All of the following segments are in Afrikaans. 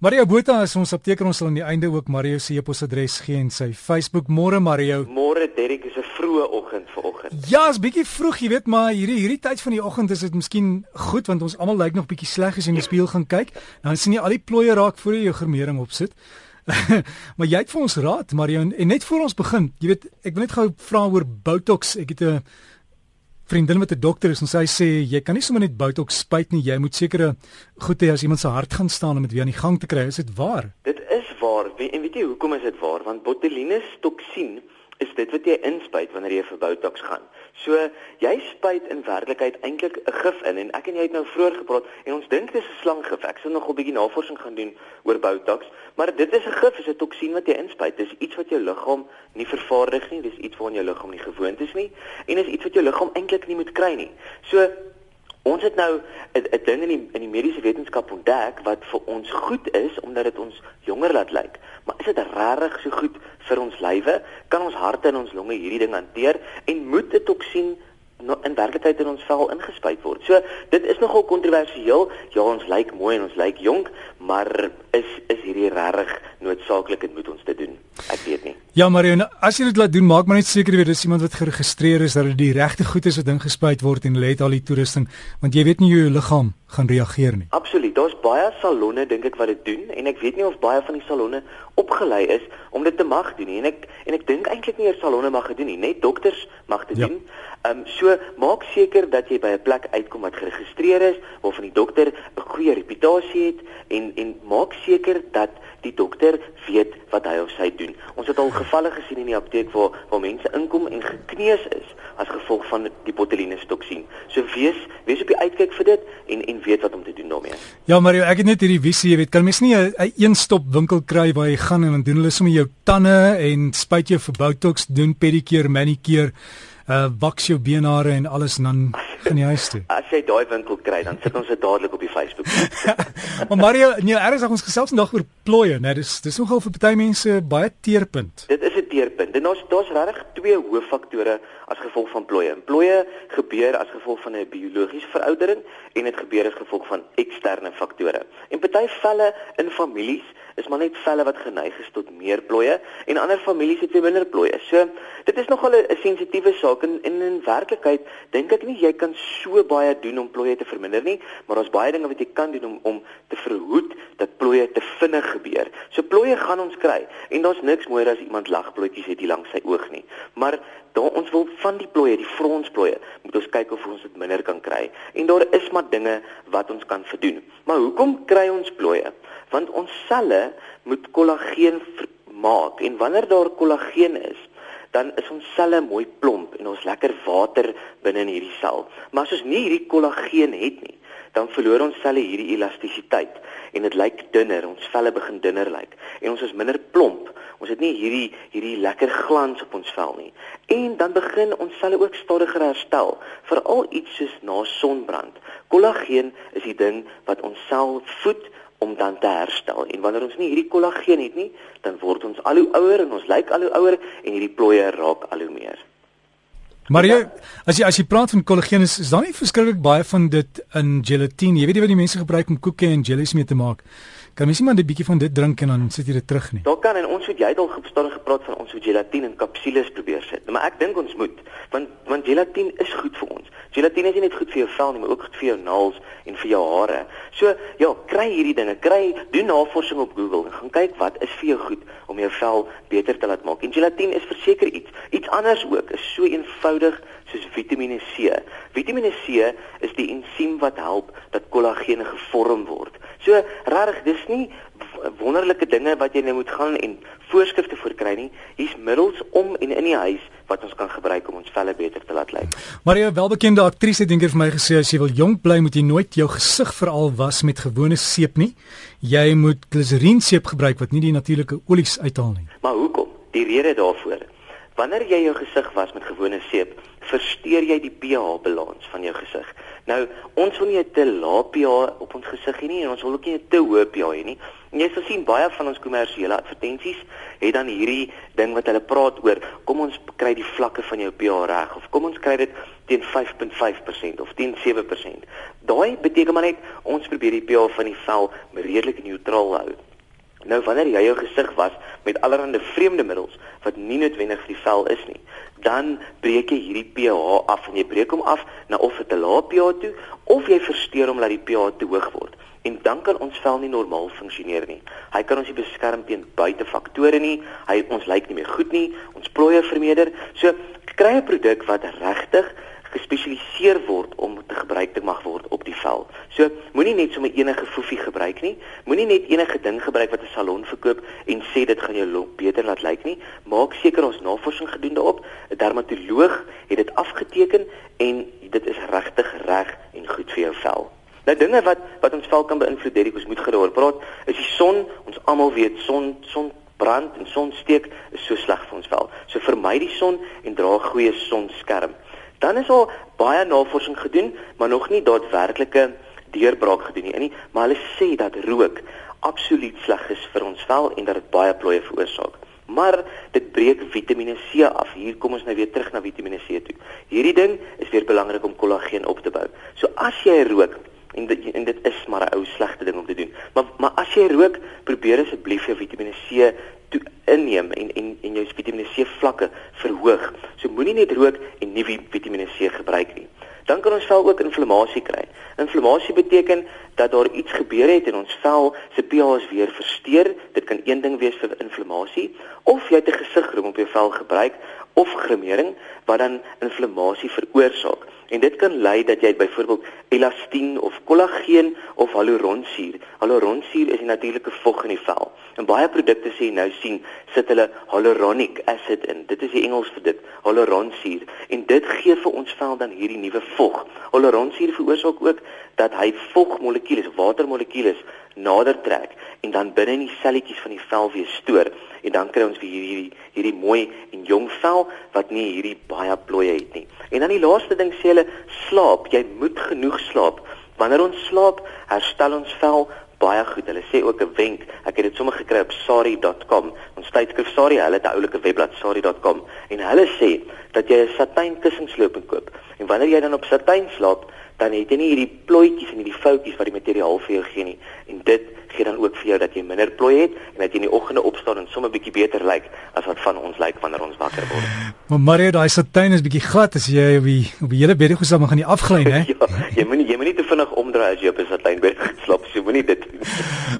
Mario Botha is ons apteker ons sal aan die einde ook Mario se e-posadres gee en sy Facebook môre Mario. Môre Derek is 'n vroeë oggend vanoggend. Ja, is bietjie vroeg, jy weet, maar hierdie hierdie tyd van die oggend is dit miskien goed want ons almal lyk nog bietjie sleg as jy in die spieël gaan kyk. Dan sien jy al die plooie raak voor jy jou gremering opsit. maar jy het vir ons raad Mario en, en net voor ons begin, jy weet, ek wil net gou vra oor Botox. Ek het 'n vriendin wat 'n dokter is en sy sê jy kan nie sommer net botox spuit nie, jy moet sekere goed hê as iemand se hart gaan staan om dit weer aan die gang te kry. Is dit waar? Dit is waar. En weet jy hoekom is dit waar? Want botulinus toksien is dit wat jy inspuit wanneer jy vir Botox gaan. So jy spuit in werklikheid eintlik 'n gif in en ek en jy het nou vroeër gepraat en ons dink dis 'n slanggif. Ek sal nog 'n bietjie navorsing gaan doen oor Botox, maar dit is 'n gif, is 'n toksien wat jy inspuit. Dis iets wat jou liggaam nie vervaardig nie, dis iets waaraan jou liggaam nie gewoond is nie en is iets wat jou liggaam eintlik nie moet kry nie. So Ons het nou 'n ding in die in die mediese wetenskap ontdek wat vir ons goed is omdat dit ons jonger laat lyk. Maar is dit regtig so goed vir ons lywe? Kan ons harte en ons longe hierdie ding hanteer en moet 'n toksien in werklikheid in ons vel ingespuit word. So dit is nogal kontroversieel. Ja, ons lyk mooi en ons lyk jonk, maar is is hierdie regtig noodsaaklik en moet ons dit doen? Ek weet nie. Ja, Marion, as jy dit laat doen, maak maar net seker weer dis iemand wat geregistreer is dat dit die regte goed is wat ingespuit word en let al die toerusting, want jy weet nie hoe jou liggaam gaan reageer nie. Absoluut. Daar's baie salonne dink ek wat dit doen en ek weet nie of baie van die salonne opgelei is om dit te mag doen nie. En ek en ek dink eintlik nie eers salonne mag dit doen nie, net dokters mag dit ja. doen. Ehm um, so maak seker dat jy by 'n plek uitkom wat geregistreer is, waarvan die dokter 'n goeie reputasie het en en maak seker dat die dokter weet wat hy of sy doen. Ons het al gevalle gesien in die apteek waar waar mense inkom en gekneus is as gevolg van die botulinus toksien. So wees wees op die uitkyk vir dit en en weet wat om te doen daarmee. Ja, Mario, ek het net hierdie visie, jy weet, kan mens nie 'n een stop winkel kry waar jy gaan en dan doen hulle sommer jou tande en spuit jou vir botox, doen pedicure, manicure uh waks jou benare en alles en dan gaan jy huis toe. As jy daai winkel kry, dan sit ons dit dadelik op die Facebook. maar Mario, nee, eers ons gesels vandag oor plooie, né? Dis dis nogal vir party mense baie teerpunt. Dit is 'n teerpunt. En daar's daar's regtig twee hooffaktore as gevolg van plooie. Plooie gebeur as gevolg van 'n biologiese veroudering en dit gebeur as gevolg van eksterne faktore. En party velle in families is maar net velle wat geneig is tot meer plooie en ander families het minder plooie. So dit is nogal 'n sensitiewe saak en, en in werklikheid dink ek nie jy kan so baie doen om plooie te verminder nie, maar daar's baie dinge wat jy kan doen om om te verhoed dat plooie te vinnig gebeur. So plooie gaan ons kry en daar's niks mooier as iemand lagplooitjies het hier langs sy oog nie. Maar daar ons wil van die plooie, die fronsplooie, moet ons kyk of ons dit minder kan kry. En daar is maar dinge wat ons kan verdoen. Maar hoekom kry ons plooie? want ons selle moet kollageen maak en wanneer daar kollageen is dan is ons selle mooi plomp en ons lekker water binne in hierdie sel. Maar as ons nie hierdie kollageen het nie, dan verloor ons selle hierdie elastisiteit en dit lyk dunner, ons velle begin dunner lyk en ons is minder plomp. Ons het nie hierdie hierdie lekker glans op ons vel nie. En dan begin ons selle ook stadiger herstel, veral iets soos na sonbrand. Kollageen is die ding wat ons sel voed om dan te herstel. En wanneer ons nie hierdie kollageen het nie, dan word ons al hoe ouer en ons lyk al hoe ouer en hierdie plooie raak al hoe meer. Maar jy as jy as jy praat van kollageen is, is daar nie verskriklik baie van dit in gelatine. Jy weet nie wat die mense gebruik om koeke en jellies mee te maak. Kan mens nie maar 'n bietjie van dit drink en dan sit jy dit terug nie. Daar kan en ons het jy het al gestaan gepraat van ons moet gelatine in kapsules probeer sit. Maar ek dink ons moet want want gelatine is goed vir ons. Gelatine is nie net goed vir jou vel nie, maar ook goed vir jou naels en vir jou hare. So ja, kry hierdie dinge, kry doen navorsing op Google en gaan kyk wat is vir jou goed om jou vel beter te laat maak. En gelatine is verseker iets. Iets anders ook is so eenvoudig soos Vitamiene C. Vitamiene C is die ensiem wat help dat kollageen gevorm word. So regtig, dis nie wonderlike dinge wat jy nou moet gaan en voorskrifte voorkry nie. Hier's middels om en in die huis wat ons kan gebruik om ons velle beter te laat lyk. Maria, welbekende aktrise het eendag vir my gesê as jy wil jonk bly, moet jy nooit jou gesig veral was met gewone seep nie. Jy moet gliserienseep gebruik wat nie die natuurlike olies uithaal nie. Maar hoekom? Die rede daarvoor. Wanneer jy jou gesig was met gewone seep, versteur jy die pH-balans van jou gesig. Nou, ons wil nie 'n te lae pH op ons gesig hê nie en ons wil ook nie 'n te hoë pH hê nie. En jy sal sien baie van ons kommersiële advertensies het dan hierdie ding wat hulle praat oor, kom ons kry die vlakke van jou pH reg of kom ons kry dit teen 5.5% of teen 7%. Daai beteken maar net ons probeer die pH van die vel redelik neutraal hou. Nou wanneer jy jou gesig was met allerlei vreemde middels wat nie noodwendig vir die vel is nie, dan breek jy hierdie pH af en jy breek hom af na of dit 'n lae pH toe of jy versteur hom dat die pH te hoog word. En dan kan ons vel nie normaal funksioneer nie. Hy kan ons nie beskerm teen buitefaktore nie. Hy ons lyk nie meer goed nie. Ons plooie vermeerder. So kry 'n produk wat regtig gespesialiseer word om te gebruik te mag word op die vel. So moenie net sommer enige foefie gebruik nie. Moenie net enige ding gebruik wat 'n salon verkoop en sê dit gaan jou lok beter laat lyk nie. Maak seker ons navorsing gedoen daarop. 'n Dermatoloog het dit afgeteken en dit is regtig reg en goed vir jou vel. Nou dinge wat wat ons vel kan beïnvloed, Derek, ons moet gereeld praat, is die son. Ons almal weet son son brand en sonsteek is so sleg vir ons vel. So vermy die son en dra 'n goeie sonskerm. Dan is al baie navorsing gedoen, maar nog nie daadwerklike deurbraak gedoen nie, maar hulle sê dat rook absoluut sleg is vir ons vel en dat dit baie plooie veroorsaak. Maar dit breek Vitamiene C af. Hier kom ons nou weer terug na Vitamiene C toe. Hierdie ding is weer belangrik om kollageen op te bou. So as jy rook en dit en dit is maar 'n ou slegte ding om te doen. Maar maar as jy rook, probeer asseblief jou Vitamiene C toe inneem en en en jou Vitamiene C vlakke verhoog. So moenie net rook en nie Vitamiene C gebruik nie. Dan kan ons vel ook inflammasie kry. Inflammasie beteken dat daar iets gebeur het in ons vel, se pH is weer versteur. Dit kan een ding wees vir inflammasie of jy het 'n gesigkroom op jou vel gebruik of gremering wat dan inflammasie veroorsaak. En dit kan lei dat jy byvoorbeeld elastien of kollageen of hyaluronsuur. Hyaluronsuur is 'n natuurlike vog in die vel. En baie produkte sê nou sien sit hulle hyaluronic acid in. Dit is die Engels vir dit, hyaluronsuur. En dit gee vir ons vel dan hierdie nuwe vog. Hyaluronsuur veroorsaak ook dat hy vogmolekuules, watermolekuules nader trek en dan binne in die selletjies van die vel weer stoor en dan kry ons weer hierdie hierdie, hierdie mooi en jong vel wat nie hierdie baie plooie het nie. En dan die laaste ding sê hulle slaap, jy moet genoeg slaap. Wanneer ons slaap, herstel ons vel baie goed. Hulle sê ook 'n wenk. Ek het dit sommer gekry op sari.com. Ons tydskrif Sari, hulle het 'n oulike webblad sari.com en hulle sê dat jy 'n satijn kussingloop moet koop. En wanneer jy dan op satijn slaap, dan het jy nie hierdie plooitjies en hierdie foutjies wat die materiaal vir jou gee nie. En dit gee dan ook vir jou dat jy minder plooi het en dat jy in die oggende opstaan en sommer bietjie beter lyk as wat van ons lyk wanneer ons wakker word. Maar Mario, daai satijn is bietjie glad as jy op die op die hele bedgoed gaan gaan nie afgly hè. ja, jy moenie jy moenie te vinnig omdraai as jy op 'n satijn bed slaap, so moenie dit doen.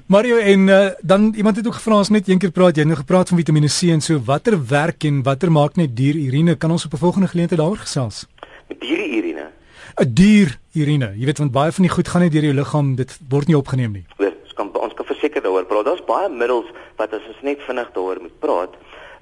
Mario en uh, dan iemand het ook gevra ons net een keer praat jy nou gepraat van Vitamiene C en so watter werk en watter maak net dierurine kan ons op 'n volgende geleentheid daaroor gesels. Met dierurine 'n dier urine. Jy weet want baie van die goed gaan nie deur jou liggaam, dit word nie opgeneem nie. Ons kan ons kan verseker daaroor praat. Daar's baie middels wat as ons net vinnig daaroor moet praat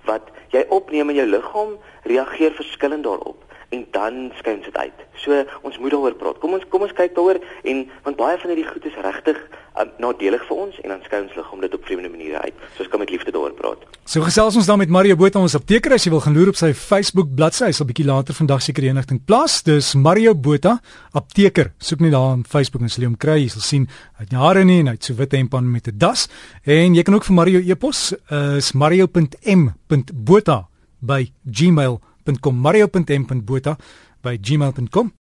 wat jy opneem in jou liggaam reageer verskillend daarop en dan skyn dit uit. So ons moet daaroor praat. Kom ons kom ons kyk daaroor en want baie van hierdie goed is regtig um, nadelig vir ons en dan skyn ons liggaam dit op vreemde maniere uit. So ons kan met liefde daaroor praat. So gesels ons dan met Mario Botha ons apteker as jy wil gaan loer op sy Facebook bladsy. Hy sal bietjie later vandag seker die inligting plaas. Dis Mario Botha, apteker. Soek net daar op Facebook en sal jy hom kry. Jy sal sien hy het jare nie en hy het so wit hemp aan met 'n das. En jy kan ook vir Mario e-pos uh, is mario.m.botha by gmail.com mario.m.botha by gmail.com